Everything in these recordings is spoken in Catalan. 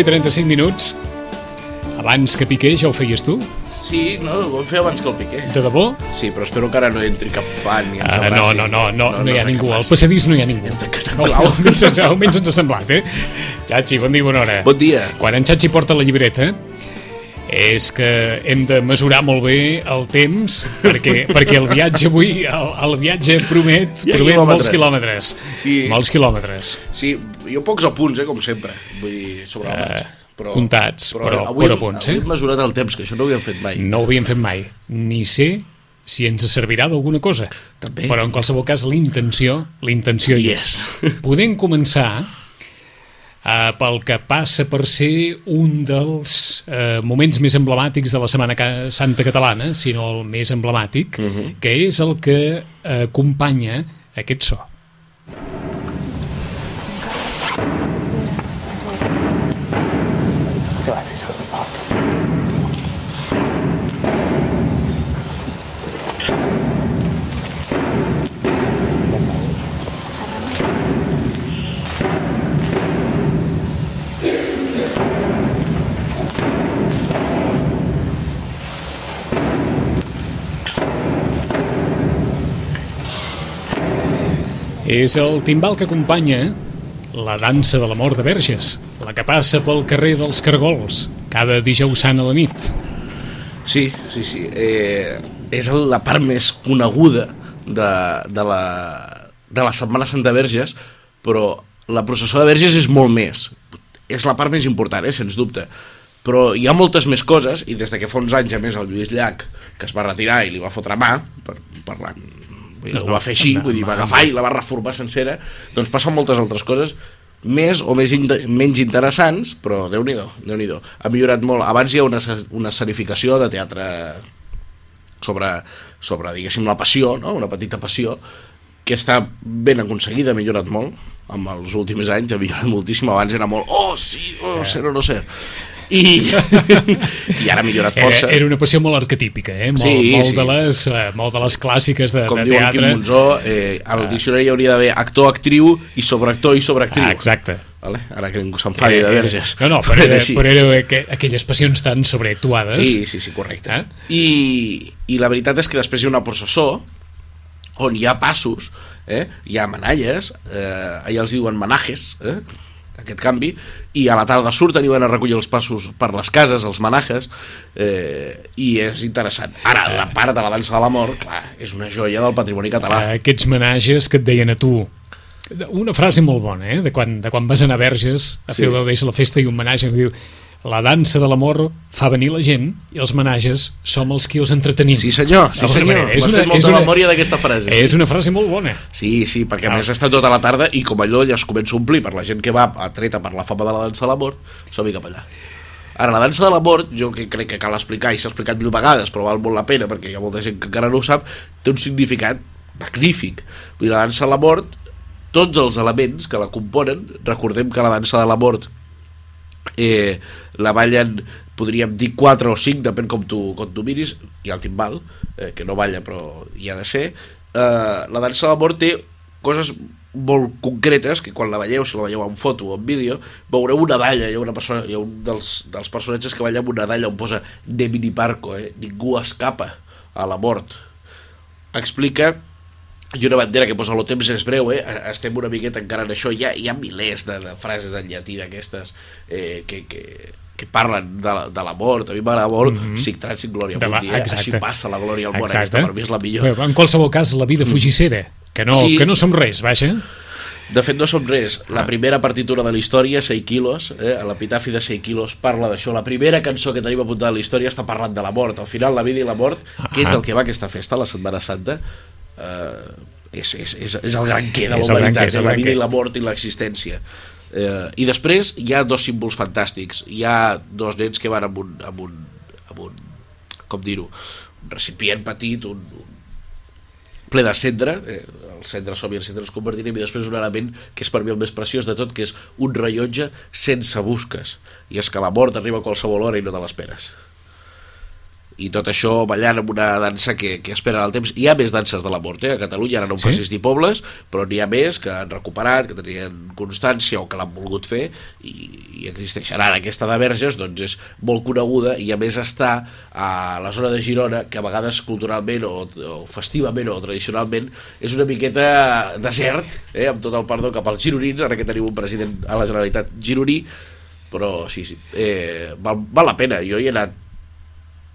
I 35 minuts. Abans que piqué, ja ho feies tu? Sí, no, ho vam fer abans que el Piqué. De debò? Sí, però espero que ara no entri cap fan ni Uh, no, no, no, no, no, no hi ha ningú. Al passadís no hi ha ningú. almenys, almenys ens ha semblat, eh? Xachi, bon dia, bona hora. Bon dia. Quan en Xachi porta la llibreta, és que hem de mesurar molt bé el temps perquè, perquè el viatge avui, el, el viatge promet, promet molts quilòmetres. Sí. Molts quilòmetres. Sí, jo pocs apunts, eh, com sempre. Vull dir, sobre el maig. Eh, comptats, però- avui, però punts, eh? Avui mesurat el temps, que això no ho havíem fet mai. No ho havíem fet mai. Ni sé si ens servirà d'alguna cosa. També. Però en qualsevol cas l'intenció, l'intenció hi és. Podem començar uh, pel que passa per ser un dels uh, moments més emblemàtics de la Setmana Santa Catalana, si no el més emblemàtic, uh -huh. que és el que uh, acompanya aquest so. És el timbal que acompanya la dansa de la mort de Verges, la que passa pel carrer dels Cargols, cada dijous sant a la nit. Sí, sí, sí. Eh, és la part més coneguda de, de, la, de la Setmana Santa Verges, però la processó de Verges és molt més. És la part més important, eh, sens dubte. Però hi ha moltes més coses, i des de que fa uns anys, a més, el Lluís Llach, que es va retirar i li va fotre mà, per, parlant, vull dir, No, ho va fer així, no, vull dir, va no. agafar i la va reformar sencera, doncs passen moltes altres coses més o més in menys interessants, però Déu-n'hi-do, déu nhi déu Ha millorat molt. Abans hi ha una, una escenificació de teatre sobre, sobre diguéssim, la passió, no? una petita passió, que està ben aconseguida, ha millorat molt amb els últims anys, ha millorat moltíssim abans era molt, oh sí, oh, Eh. sé no, no sé i, i ara ha millorat Era, força era una passió molt arquetípica, eh? molt, Sí, molt, sí. de les, eh, molt de les clàssiques de, com de diu teatre. Quim Monzó eh, al diccionari hi hauria d'haver actor, actriu i sobreactor i sobreactriu Ah, exacte. vale? ara que ningú s'enfadi de verges No, no, però era, però era aqu aquelles passions tan sobreactuades. Sí, sí, sí, correcte. Eh? I, I la veritat és que després hi ha una processó on hi ha passos, eh? hi ha manalles, eh, allà els diuen manajes, eh? Aquest canvi, i a la tarda surten i van a recollir els passos per les cases, els manajes, eh, i és interessant. Ara, la part de la dansa de la mort, clar, és una joia del patrimoni català. Eh, aquests menages que et deien a tu una frase molt bona, eh? de, quan, de quan vas anar a Verges a Sí. fer la festa i un menatge que diu la dansa de l'amor fa venir la gent i els menages som els qui els entretenim. Sí senyor, sí senyor, manera. És m'has una- fet molta és una- memòria d'aquesta frase. És una frase molt bona. Sí, sí, perquè a més està tota la tarda i com allò ja es comença a omplir per la gent que va atreta per la fama de la dansa de la mort, som-hi cap allà. Ara, la dansa de la mort, jo que crec que cal explicar, i s'ha explicat mil vegades, però val molt la pena, perquè hi ha molta gent que encara no ho sap, té un significat magnífic. Vull dir, la dansa de la mort, tots els elements que la componen, recordem que la dansa de la mort eh, la ballen podríem dir 4 o 5, depèn com tu, com tu miris, i el timbal, eh, que no balla però hi ha de ser, eh, la dansa de la mort té coses molt concretes que quan la veieu, si la veieu en foto o en vídeo, veureu una dalla, hi ha, una persona, hi ha un dels, dels personatges que balla amb una dalla on posa Nemini Parco, eh? ningú escapa a la mort. Explica i una bandera que posa el temps és breu, eh? estem una miqueta encara en això, hi ha, hi ha milers de, de frases en llatí d'aquestes eh, que, que, que parlen de, la- de la mort, a mi m'agrada molt mm -hmm. Sic Transit Glòria Mhm. De la- Mundi, eh? així exacte. passa la glòria al món, Exacte. aquesta per mi és la millor. Bé, En qualsevol cas, la vida fugissera, que no, Sí. que no som res, vaja. De fet, no som res. La Ah. primera partitura de la història, 6 quilos, eh, l'epitafi de 6 quilos, parla d'això. La primera cançó que tenim apuntada a la història està parlant de la mort. Al final, la vida i la mort, que és del que va aquesta festa, la Setmana Santa, eh, és, és, és, és el gran què de la humanitat, la vida i la mort i l'existència. Eh, I després hi ha dos símbols fantàstics. Hi ha dos nens que van amb un, amb un, amb un com dir-ho, un recipient petit, un, un ple de cendra, eh, el cendra som i el cendra es convertirem, i després un element que és per mi el més preciós de tot, que és un rellotge sense busques. I és que la mort arriba a qualsevol hora i no te l'esperes i tot això ballant amb una dansa que, que espera el temps. Hi ha més danses de la mort, eh? a Catalunya ara no en Sí? facis ni pobles, però n'hi ha més que han recuperat, que tenien constància o que l'han volgut fer i, i existeixen. Ara aquesta de Verges doncs, és molt coneguda i a més està a la zona de Girona, que a vegades culturalment o, o festivament o tradicionalment és una miqueta desert, eh? amb tot el perdó cap als gironins, ara que tenim un president a la Generalitat gironí, però sí, sí, eh, val, val la pena. Jo hi he anat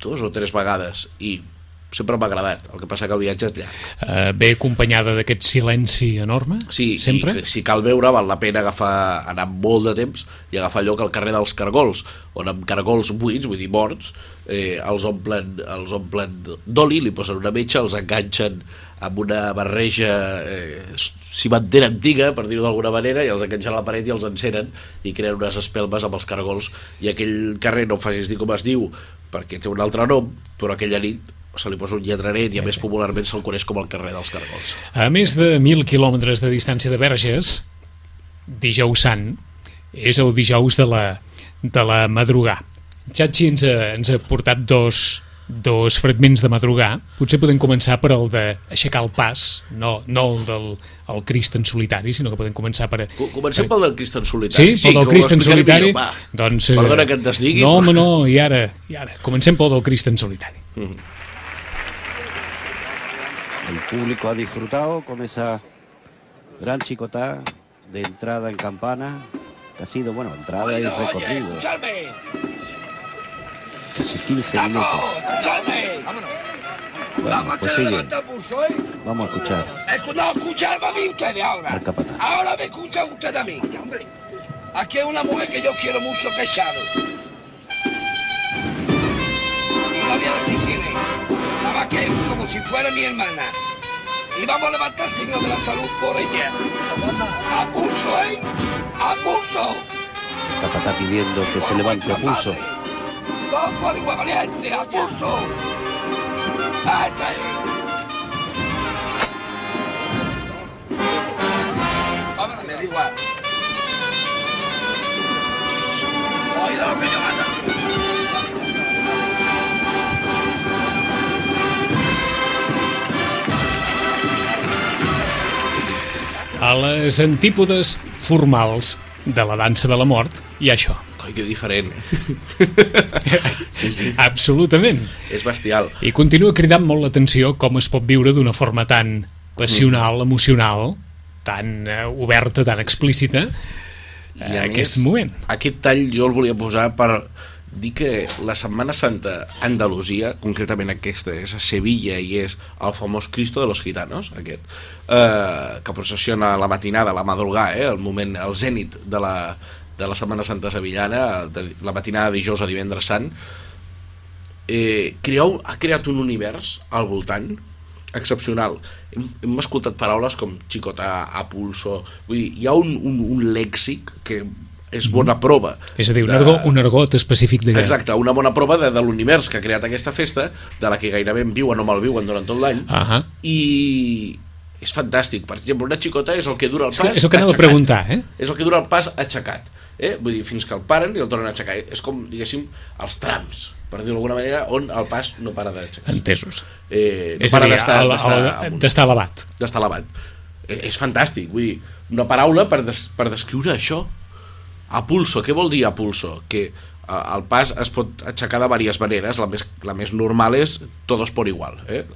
dos o tres vegades i sempre m'ha agradat, el que passa que el viatge és llarg. Eh, ve acompanyada d'aquest silenci enorme? Sí, Sempre? i si cal veure val la pena agafar, anar molt de temps i agafar lloc al carrer dels Cargols, on amb cargols buits, vull dir morts, eh, els omplen, els omplen d'oli, li posen una metxa, els enganxen amb una barreja eh, cimentera antiga, per dir-ho d'alguna manera, i els enganxen a la paret i els encenen i creen unes espelmes amb els cargols. I aquell carrer, no em facis dir com es diu, perquè té un altre nom, però aquella nit se li posa un lletranet i a més popularment se'l coneix com el carrer dels cargols. A més de 1.000 quilòmetres de distància de Verges, dijous sant és el dijous de la, de la madrugà. Xachi ens ha, ens ha portat dos, dos fragments de madrugar. Potser podem començar per el d'aixecar el pas, no, no el del el Crist en solitari, sinó que podem començar per... Co- Comencem pel del Crist en Sí, solitari. pel del Crist en solitari. millor, va. doncs, eh, Perdona que et desdigui. No, però- home, no, i ara, i ara. Comencem pel del Crist en solitari. El público ha disfrutado con esa gran chicotá de entrada en campana, que ha sido, bueno, entrada y recorrido, escuchadme, casi 15 vamos, minutos. Bueno, Vamos a pues sigue, ¿eh? vamos a escuchar. Escu- No, escuchadme a mí ustedes ahora. Ahora me escuchan ustedes a mí, hombre. Aquí hay una mujer que yo quiero mucho, que es Shadow. No la voy a decir quién es. Es como si fuera mi hermana. Y vamos a levantar el signo de la salud por ella. A pulso, ¿eh? A pulso. Capatá pidiendo que se levante a pulso. Dos igual valiente, a pulso. Vámonos, me igual. A les antípodes formals de la dansa de la mort hi ha això. Que diferent. Absolutament. és bestial. I continua cridant molt l'atenció com es pot viure d'una forma tan passional, emocional, tan eh, oberta, tan explícita, I eh, a aquest més, moment. Aquest tall jo el volia posar per dir que la Setmana Santa Andalusia, concretament aquesta és a Sevilla i és el famós Cristo de los Gitanos, aquest, eh, que processiona a la matinada, la madrugà, eh, el moment, el zènit de la, de la Setmana Santa Sevillana, de, la matinada de dijous a divendres sant, eh, creeu, ha creat un univers al voltant excepcional. Hem, hem escoltat paraules com xicota, a pulso... Vull dir, hi ha un, un, un lèxic que és bona prova. És a dir, un, de- argot, un argot específic de... Exacte, una bona prova de, de l'univers que ha creat aquesta festa, de la que gairebé en viuen o malviuen durant tot l'any, Ahà. i és fantàstic. Per exemple, una xicota és el que dura el És pas que- és el que anava a aixecat. preguntar, eh? És el que dura el pas aixecat. Eh? Vull dir, fins que el paren i el tornen a aixecar. És com, diguéssim, els trams, per dir-ho d'alguna manera, on el pas no para d'aixecar. Entesos. Eh, no és para d'estar elevat. d'estar elevat. Eh, és fantàstic, vull dir, una paraula per, des, per descriure això. A pulso, què vol dir a pulso? Que eh, el pas es pot aixecar de diverses maneres, la més, la més normal és todos por igual. Eh?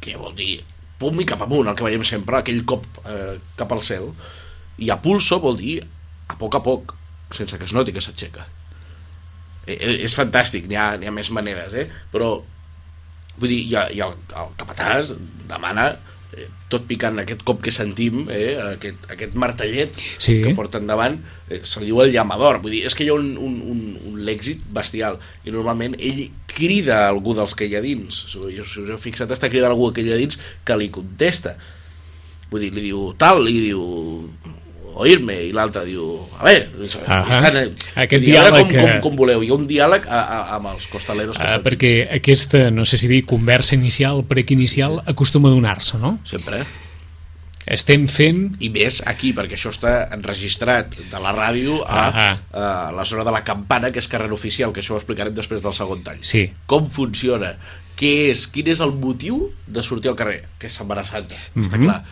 Què vol dir? Pum i cap amunt, el que veiem sempre, aquell cop eh, cap al cel. I a pulso vol dir a poc a poc, sense que es noti que s'aixeca. Eh, eh, és fantàstic, n'hi ha, ha més maneres, eh? però vull dir, i, i el, el capatàs demana eh, tot picant aquest cop que sentim eh, aquest, aquest martellet Sí. que porta endavant eh, se li diu el llamador vull dir, és que hi ha un, un, un, un lèxit bestial i normalment ell crida algú dels que hi ha dins si us, si us heu fixat està cridant algú que hi ha dins que li contesta vull dir, li diu tal i diu oir-me, i l'altre diu, a veure, Ahà. estan, Aquest diàleg com, com, que- com voleu, hi ha un diàleg a, a, amb els costaleros que Uh, perquè aquesta, no sé si dir, conversa inicial, prequinicial, acostuma a donar-se, no? sempre, Estem fent... i més aquí, perquè això està enregistrat de la ràdio a, a la zona de la campana, que és carrera oficial, que això ho explicarem després del segon tall. Sí. Com funciona? Què és? Quin és el motiu de sortir al carrer? Que és Setmana Santa, està Mhm. clar.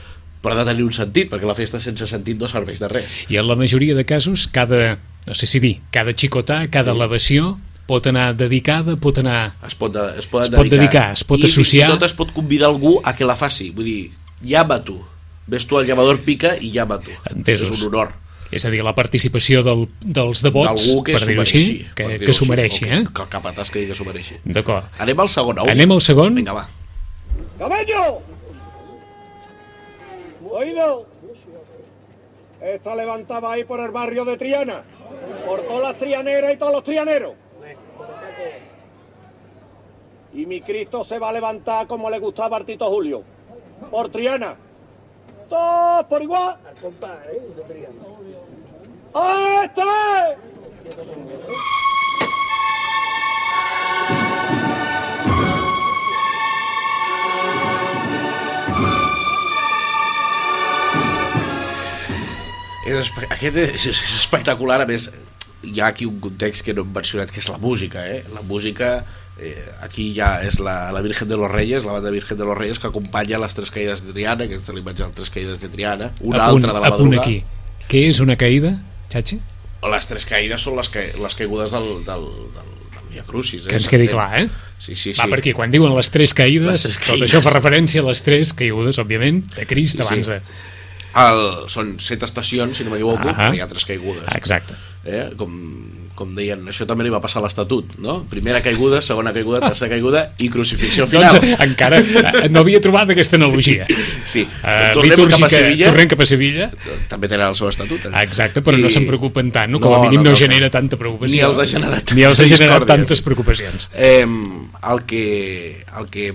Però ha de tenir un sentit, perquè la festa sense sentit no serveix de res. I en la majoria de casos, cada, no sé si dir, cada xicotà, cada sí. elevació pot anar dedicada, pot anar... Es pot, es pot, Es pot dedicar, es pot I associar. i tot es pot convidar algú a que la faci. Vull dir, llama tu. Ves tu al llamador pica i llama tu. Entesos. És un honor. És a dir, la participació del, dels devots, que per s'ho dir-ho mereixi. així, que, per que s'ho mereixi, eh? Que, que el capatàs que digui que s'ho mereixi. D'acord. Anem al segon. Au. Anem al segon? Vinga, va. ¡Camello! ¿Oído? Esta levantada ahí por el barrio de Triana. Por todas las trianeras y todos los trianeros. Y mi Cristo se va a levantar como le gustaba a Tito Julio. Por Triana. Todos por igual. ¡Ah, ¡Este! És, aquest és, és espectacular, a més, hi ha aquí un context que no hem mencionat, que és la música, eh? La música, eh, aquí ja és la, la Virgen de los Reyes, la banda Virgen de los Reyes, que acompanya les tres caïdes de Triana, que és la imatge de les tres caïdes de Triana, una apunt, altra de la madrugada. aquí. Què és una caïda, Xachi? Les tres caïdes són les, ca... les caigudes del, del, del, del Via Crucis. Eh? Que ens quedi clar, eh? Sí, sí, sí. Va, perquè quan diuen les tres caïdes, Les tres tot caïdes. això fa referència a les tres caigudes, òbviament, de Crist Sí, sí. abans de... El, són set estacions, si no m'equivoco, Ahà. però hi ha tres caigudes. Exacte. eh? com, com deien, això també li va passar a l'Estatut, no? Primera caiguda, segona caiguda, tercera caiguda i crucifixió final. Doncs encara eh, no havia trobat aquesta analogia. Sí, Uh, tornem cap a Sevilla. tornem cap a Sevilla. També tenen el seu estatut. eh? Exacte, però I- no se'n preocupen tant, no? Com a mínim no, no, no, genera tanta preocupació. Ni els ha generat Ni els ha generat tantes preocupacions. Eh, el que, el que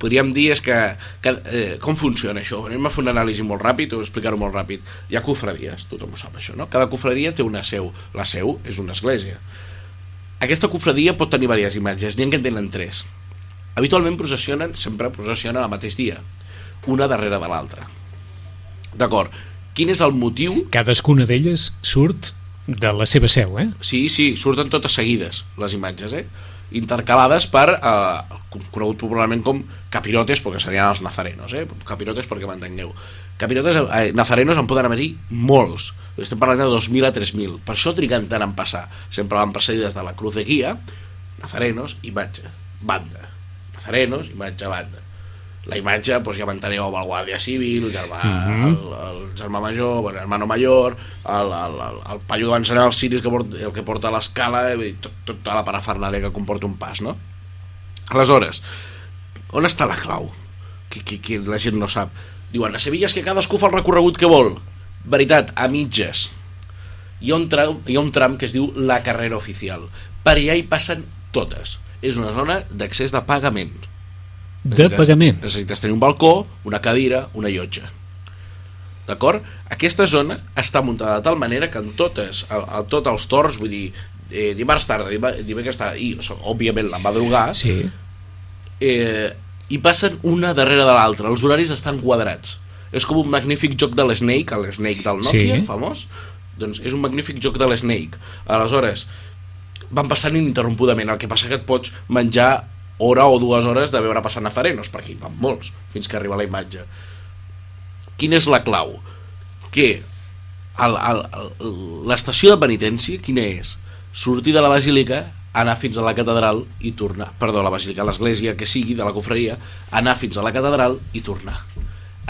podríem dir és que, que eh, com funciona això? Anem a fer una anàlisi molt ràpid o explicar-ho molt ràpid. Hi ha cofradies, tothom ho sap això, no? Cada cofradia té una seu. La seu és una església. Aquesta cofradia pot tenir diverses imatges, n'hi ha que en tenen tres. Habitualment processionen, sempre processionen el mateix dia, una darrere de l'altra. D'acord. Quin és el motiu Cadascuna d'elles surt de la seva seu, eh? Sí, sí, surten totes seguides, les imatges, eh? Intercalades per, eh, conegut popularment com capirotes, perquè serien els nazarenos, eh? capirotes perquè m'entengueu. Capirotes, eh, nazarenos en poden haver-hi molts, estem parlant de 2.000 a 3.000, per això triguen tant en passar. Sempre van precedides de la cruz de guia, nazarenos, imatge, banda. Nazarenos, imatge, banda. La imatge, doncs ja amb el guàrdia civil, el germà, el, el germà major, el hermano mayor, el, el, el, el paio que va ensenyar els ciris que porta, el que porta l'escala, i tot, tota la parafernàlia que comporta un pas, no? Aleshores, on està la clau? Que, que, que la gent no sap. Diuen, a Sevilla és que cadascú fa el recorregut que vol. Veritat, a mitges. Hi ha un tram, hi ha un tram que es diu la carrera oficial. Per allà hi passen totes. És una zona d'accés de pagament. De pagament. Necessites tenir un balcó, una cadira, una llotja. D'acord? Aquesta zona està muntada de tal manera que en totes, a, a tots els torns, vull dir, eh, dimarts tarda, dima- dimecres tarda, i òbviament la madrugada, Sí. eh, hi passen una darrere de l'altra. Els horaris estan quadrats. És com un magnífic joc de l'Snake, el Snake del Nokia, Sí. famós. Doncs és un magnífic joc de l'Snake. Aleshores, van passant ininterrompudament. El que passa que et pots menjar hora o dues hores de veure passar nazarenos, perquè hi van molts, fins que arriba la imatge. Quina és la clau? Que l'estació de penitència, quina és? Sortir de la basílica, anar fins a la catedral i tornar. Perdó, la basílica, l'església que sigui, de la cofreria, anar fins a la catedral i tornar.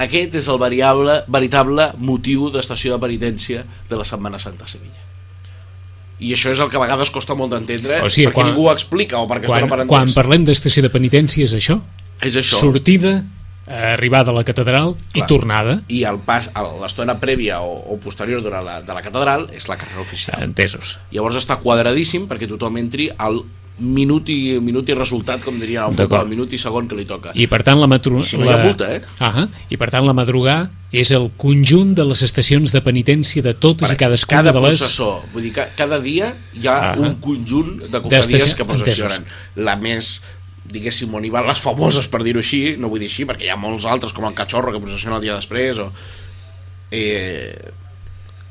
Aquest és el variable, veritable motiu d'estació de penitència de la Setmana Santa a Sevilla. I això és el que a vegades costa molt d'entendre, O sigui, perquè quan- ningú ho explica o perquè es Quan, per quan parlem d'estació de penitència és això? És això. Sortida, arribada a la catedral i Clar. tornada. I el pas, el- l'estona prèvia o, o posterior durant la, de la catedral és la carrera oficial. Entesos. Llavors està quadradíssim perquè tothom entri al minut i, minut i resultat, com al D'acord. futbol, minut i segon que li toca. I per tant la. I si no la... multa, eh? Ah I per tant la madrugà és el conjunt de les estacions de penitència de totes i cadascuna cada de les... processó, vull dir que cada dia hi ha Ah. un conjunt de cofradies que processionen. La més diguéssim, on hi van les famoses, per dir-ho així, no vull dir així, perquè hi ha molts altres, com el Cachorro, que processiona el dia després, o... Eh,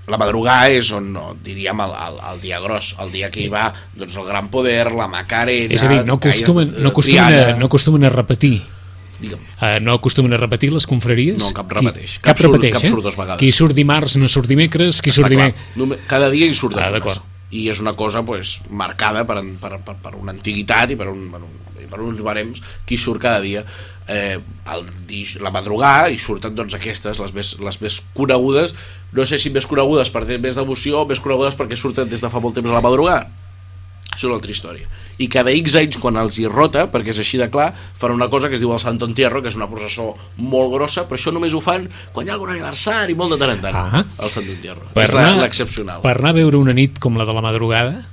la madrugada és on, no, diríem, el, el, el dia gros, el dia que hi va doncs, el Gran Poder, la Macarena... És a dir, no acostumen, no acostumen, a, no acostumen a repetir Digue'm. Uh, no acostumen a repetir les confraries? No, cap Qui- repeteix. Cap, Cap surt- repeteix, cap eh? surt dos vegades. Qui surt dimarts no surt dimecres, qui Està surt dimecres... Cada dia hi surt Ah, algunes. d'acord. I és una cosa pues, marcada per, per, per, per una antiguitat i per, un, per, un, i per uns barems qui surt cada dia? Eh, el, la madrugada i surten doncs, aquestes, les més, les més conegudes. No sé si més conegudes per tenir més devoció o més conegudes perquè surten des de fa molt temps a la madrugada. És una altra història. I cada X anys quan els hi rota perquè és així de clar, fan una cosa que es diu el Santo Entierro que és una processó molt grossa però això només ho fan quan hi ha algun aniversari molt de tant en tant, Ah. el Santo Entierro. Per és l'excepcional. Per anar a veure una nit com la de la madrugada,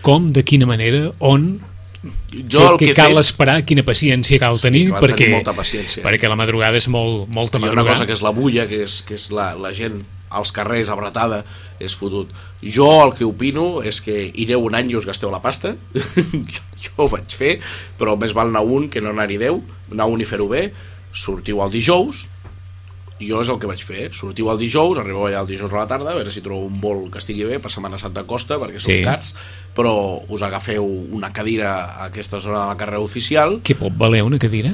com, de quina manera, on, jo el què, que què cal fet, esperar, quina paciència cal tenir, cal perquè, tenir molta paciència. perquè la madrugada és molt, molta hi ha una madrugada. cosa que és la bulla que és, que és la, la gent als carrers abratada és fotut. Jo el que opino és que ireu un any i us gasteu la pasta. Jo, jo ho vaig fer però més val anar un que no anar-hi deu. Anar un i fer-ho bé. Sortiu el dijous jo és el que vaig fer, sortiu el dijous, arribeu allà el dijous a la tarda, a veure si trobeu un vol que estigui bé per Setmana Santa Costa, perquè són Sí. cars, però us agafeu una cadira a aquesta zona de la carrera oficial Què pot valer una cadira?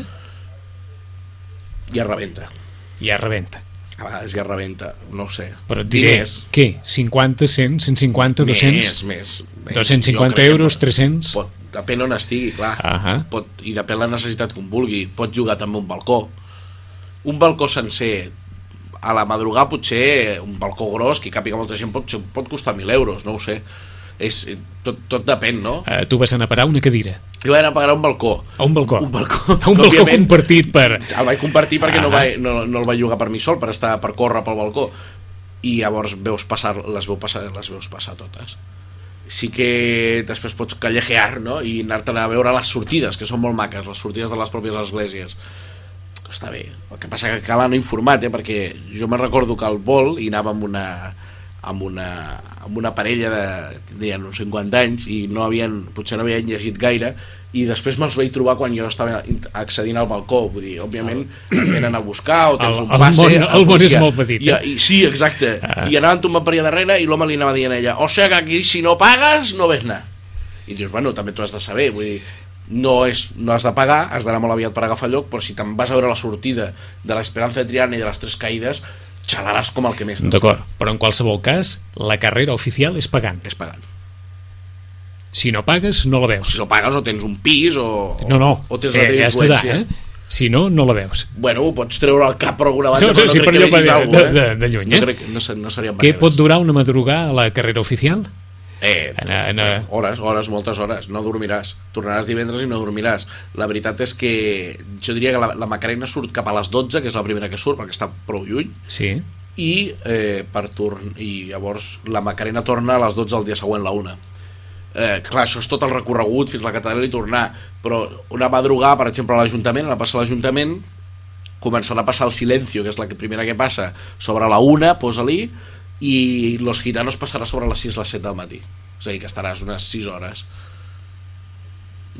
es rebenta. Ja rebenta. A vegades ja rebenta, no sé. Però et diré, Diners, què? 50, 100, 150, 200? Més, més, més. 250 Jo crec que euros, pot- 300? Pot, depèn on estigui, clar. Ahà. Pot, I depèn la necessitat que un vulgui. Pot jugar també un balcó. Un balcó sencer, a la madrugada potser un balcó gros que càpiga molta gent pot, pot costar 1.000 euros, no ho sé. És, tot, tot depèn, no? Uh, tu vas anar a parar una cadira. Jo vaig anar a pagar un balcó. A un balcó. Un balcó. A un balcó compartit per... el vaig compartir perquè no, Ah. vaig, no, no el vaig llogar per mi sol, per estar per córrer pel balcó. I llavors veus passar, les, veus passar, les veus passar totes. Sí que després pots callejear, no? I anar-te'n a veure les sortides, que són molt maques, les sortides de les pròpies esglésies. Està bé. El que passa que cal anar informat, eh? Perquè jo me'n recordo que al vol hi anava amb una amb una, amb una parella de dirien, uns 50 anys i no havien, potser no havien llegit gaire i després me'ls vaig trobar quan jo estava int- accedint al balcó vull dir, òbviament et venen a buscar o tens El- un el passe món- a la el món és molt petit, I, eh? i, sí, exacte, Ah. i anaven tombant per allà darrere i l'home li anava dient a ella o sigui que aquí si no pagues no ves anar i dius, bueno, també t'ho has de saber vull dir, no, és, no has de pagar has d'anar molt aviat per agafar lloc però si te'n vas a veure la sortida de l'Esperanza de Triana i de les Tres Caïdes xalaràs com el que més D'acord, però en qualsevol cas, la carrera oficial és pagant. és pagant Si no pagues, no la o veus. si no pagues o tens un pis o, No, no, o tens la eh, ja està, influència eh? Si no, no la veus. Bueno, ho pots treure al cap per alguna banda, No, no, però no sí, crec per que vegis alguna de- de- de lluny, no eh? Crec, no, no serien Què pot durar una madrugada a la carrera oficial? Eh, Ana- ana- hores, hores, moltes hores, no dormiràs. Tornaràs divendres i no dormiràs. La veritat és que jo diria que la, la Macarena surt cap a les 12, que és la primera que surt, perquè està prou lluny, Sí. i, eh, per torn i llavors la Macarena torna a les 12 del dia següent, la una. Eh, clar, això és tot el recorregut fins a la catedral i tornar, però una madrugada, per exemple, a l'Ajuntament, anar a passar a l'Ajuntament, començarà a passar el silencio, que és la que primera que passa, sobre la una, posa-li, i Los Gitanos passarà sobre les 6, les 7 del matí. És a dir, que estaràs unes 6 hores.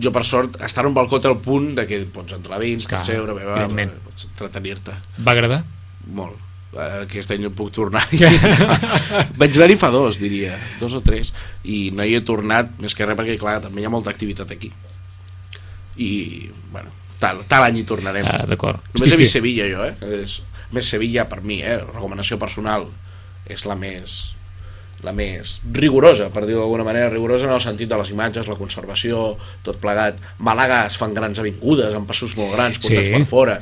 Jo, per sort, estar en un balcó té el punt de que pots entrar dins, Clar, pots seure, evidentment. pots entretenir-te. Va agradar? Molt. Aquest any no puc tornar. Vaig anar-hi fa dos, diria. Dos o tres. I no hi he tornat, més que res perquè, clar, també hi ha molta activitat aquí. I, bueno, tal, tal any hi tornarem. Ah, d'acord. Només he Estic vist fi- Sevilla, jo, eh? És, més Sevilla, per mi, eh? Recomanació personal. És la més la més rigorosa, per dir-ho d'alguna manera, rigorosa en el sentit de les imatges, la conservació, tot plegat. Màlaga es fan grans avingudes, amb passos molt grans, portats Sí. per fora,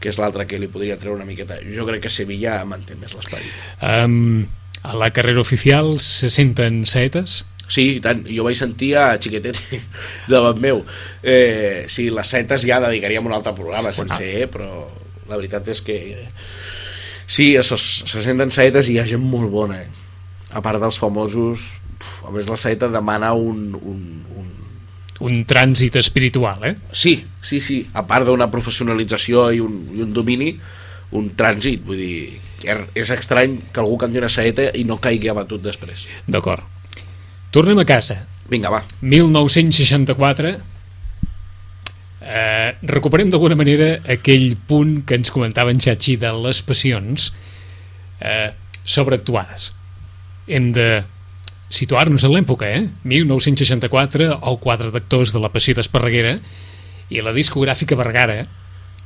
que és l'altre que li podria treure una miqueta. Jo crec que Sevilla manté més l'esperit. Um, a la carrera oficial se senten saetes? Sí, i tant. Jo vaig sentir a Xiquetete davant meu. Eh, sí, les setes ja dedicaríem un altre programa sencer, eh, però la veritat és que sí, se, se senten saetes i hi ha gent molt bona. Eh? A part dels famosos, puf, a més la saeta demana un, un, un, un trànsit espiritual, eh? Sí, sí, sí, a part d'una professionalització i un, i un domini, un trànsit, vull dir, és estrany que algú canti una saeta i no caigui abatut després. D'acord. Tornem a casa. Vinga, va. 1964 eh, recuperem d'alguna manera aquell punt que ens comentava en Xachi de les passions eh, sobreactuades hem de situar-nos en l'època eh? 1964 el quadre d'actors de la Passió d'Esparreguera i la discogràfica Vergara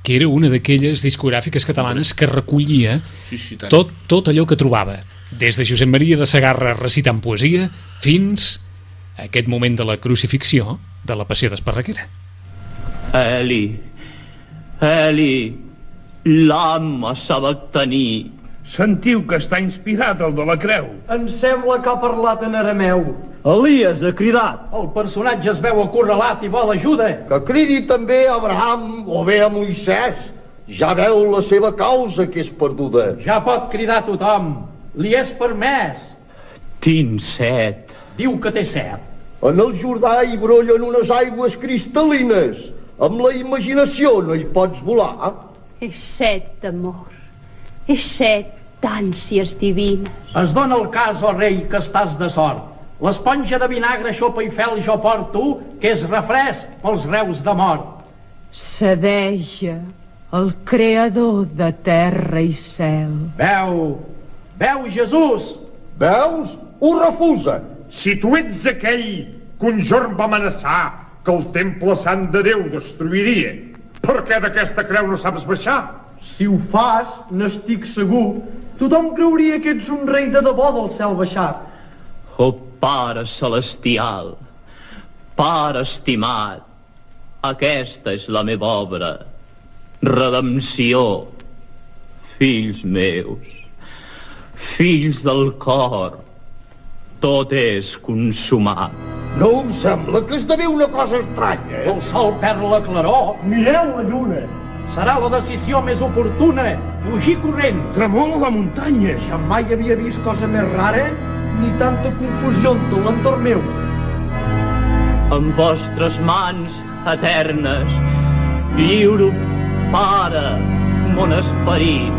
que era una d'aquelles discogràfiques catalanes que recollia Sí, sí, tant. tot, tot allò que trobava des de Josep Maria de Sagarra recitant poesia fins a aquest moment de la crucifixió de la Passió d'Esparreguera Eli, Eli, lama sabactaní. Sentiu que està inspirat el de la creu. Em sembla que ha parlat en arameu. Elias ha cridat. El personatge es veu acorralat i vol ajuda. Que cridi també a Abraham o bé a Moisès. Ja veu la seva causa que és perduda. Ja pot cridar tothom. Li és permès. Tinc set. Diu que té set. En el Jordà hi brollen unes aigües cristal·lines. Amb la imaginació no hi pots volar. És set d'amor, és set d'ànsies divines. Es dona el cas, o oh rei, que estàs de sort. L'esponja de vinagre, xopa i fel jo porto, que és refresc pels reus de mort. Cedeja el creador de terra i cel. Veu, veu Jesús, Veus? Ho refusa. Si tu ets aquell que un jorn va amenaçar que el temple sant de Déu destruiria, per què d'aquesta creu no saps baixar? si ho fas, n'estic segur, tothom creuria que ets un rei de debò del cel baixat. O Pare Celestial, Pare estimat, aquesta és la meva obra. Redempció. Fills meus, fills del cor, tot és consumat. No us sembla que esdevé una cosa estranya? El sol perd la claror, mireu la lluna. Serà la decisió més oportuna, fugir corrent. Tremola la muntanya. Ja mai havia vist cosa més rara, ni tanta confusió en tot l'entorn meu. En vostres mans eternes, lliuro, Pare, mon esperit.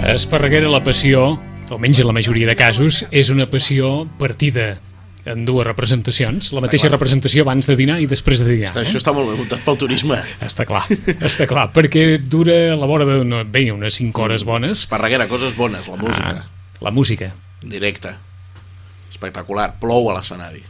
A Esparreguera la passió, almenys en la majoria de casos, és una passió partida en dues representacions, la mateixa clar. representació abans de dinar i després de dinar. Això està molt bé muntat pel turisme. Està clar, està clar, perquè dura a la vora de no, bé, unes 5 hores bones. Esparreguera, coses bones, la música. Ah, la música. Directe. Espectacular. Plou a l'escenari.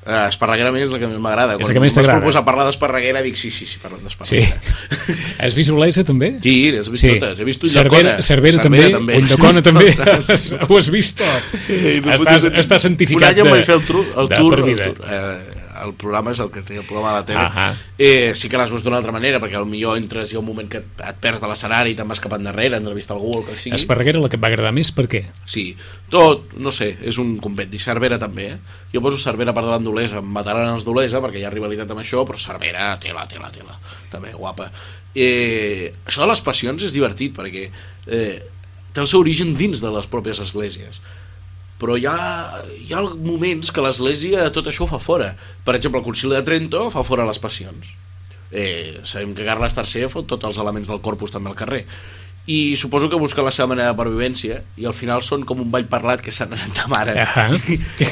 Uh, Esparreguera a mi és la que més m'agrada. És la que més t'agrada. Quan proposar parlar d'Esparreguera dic sí, sí, sí, parlem Sí. d'Esparreguera. Has vist Olesa, també? Sí, he vist Sí. totes. He vist Cervera, Ulldecona. Cervera, també, Ulldecona també. Ho has vist tot. Estàs, estàs santificat Un any em de, vaig fer el, tru, el de tour, per el, vida. tour eh, el programa és el que té el programa a la tele Ahà. eh, sí que les veus d'una altra manera perquè millor entres i un moment que et, et perds de l'escenari i te'n vas cap endarrere, entrevista algú o el que sigui Esparreguera la que et va agradar més, per què? Sí, tot, no sé, és un compendi. Cervera també, eh? Jo poso Cervera per davant d'Olesa, em mataran els d'Olesa perquè hi ha rivalitat amb això, però Cervera, tela, tela, tela, també guapa. Eh, això de les passions és divertit perquè eh, té el seu origen dins de les pròpies esglésies però hi ha, hi ha moments que l'Església tot això ho fa fora. Per exemple, el Concili de Trento fa fora les passions. Eh, sabem que Carles III fot tots els elements del corpus també al carrer i suposo que busca la seva manera de pervivència i al final són com un ball parlat que s'han anat de mare Ahà.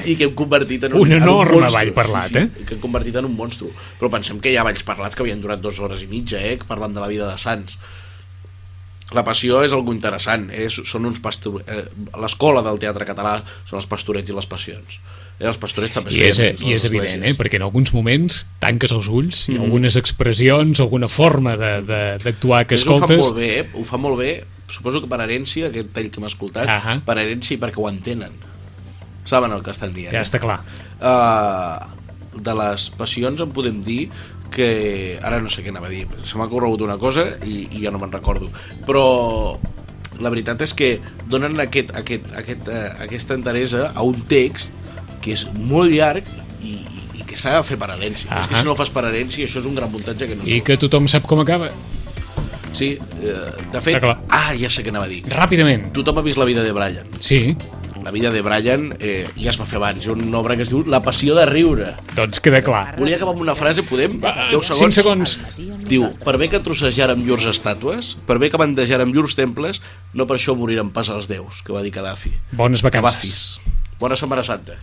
i que hem convertit en un, Un en enorme monstru. ball parlat, sí, sí, eh? que hem convertit en un monstru però pensem que hi ha balls parlats que havien durat dues hores i mitja eh? parlant de la vida de Sants la passió és algo interessant és, són uns pastor... eh, l'escola del teatre català són els pastorets i les passions eh, els pastorets també I és, feien I és evident, eh? perquè en alguns moments tanques els ulls i Mhm. algunes expressions, alguna forma de- de- d'actuar que Ells ho escoltes... molt bé, eh? ho fa molt bé suposo que per herència, aquest tall que hem escoltat Ahà. per herència i perquè ho entenen saben el que estan dient Ja està clar. uh, de les passions en podem dir que ara no sé què anava a dir se m'ha corregut una cosa i, i ja no me'n recordo però la veritat és que donen aquest, aquest, aquest, uh, aquesta enteresa a un text que és molt llarg i, i que s'ha de fer per herència és que si no fas per herència això és un gran muntatge que no I que tothom sap com acaba. Sí, eh, de fet... Ah, ja sé què anava a dir. Ràpidament. Tothom ha vist la vida de Brian. Sí. La vida de Brian eh, ja es va fer abans. Hi ha una obra que es diu La passió de riure. Doncs queda clar. Volia acabar amb una frase, podem? 10 segons. cinc segons. Diu, per bé que trossejàrem llurs estàtues, per bé que bandejàrem llurs temples, no per això moriren pas els déus, que va dir Gaddafi. Bones vacances. Gaddafis. Bona Setmana Santa.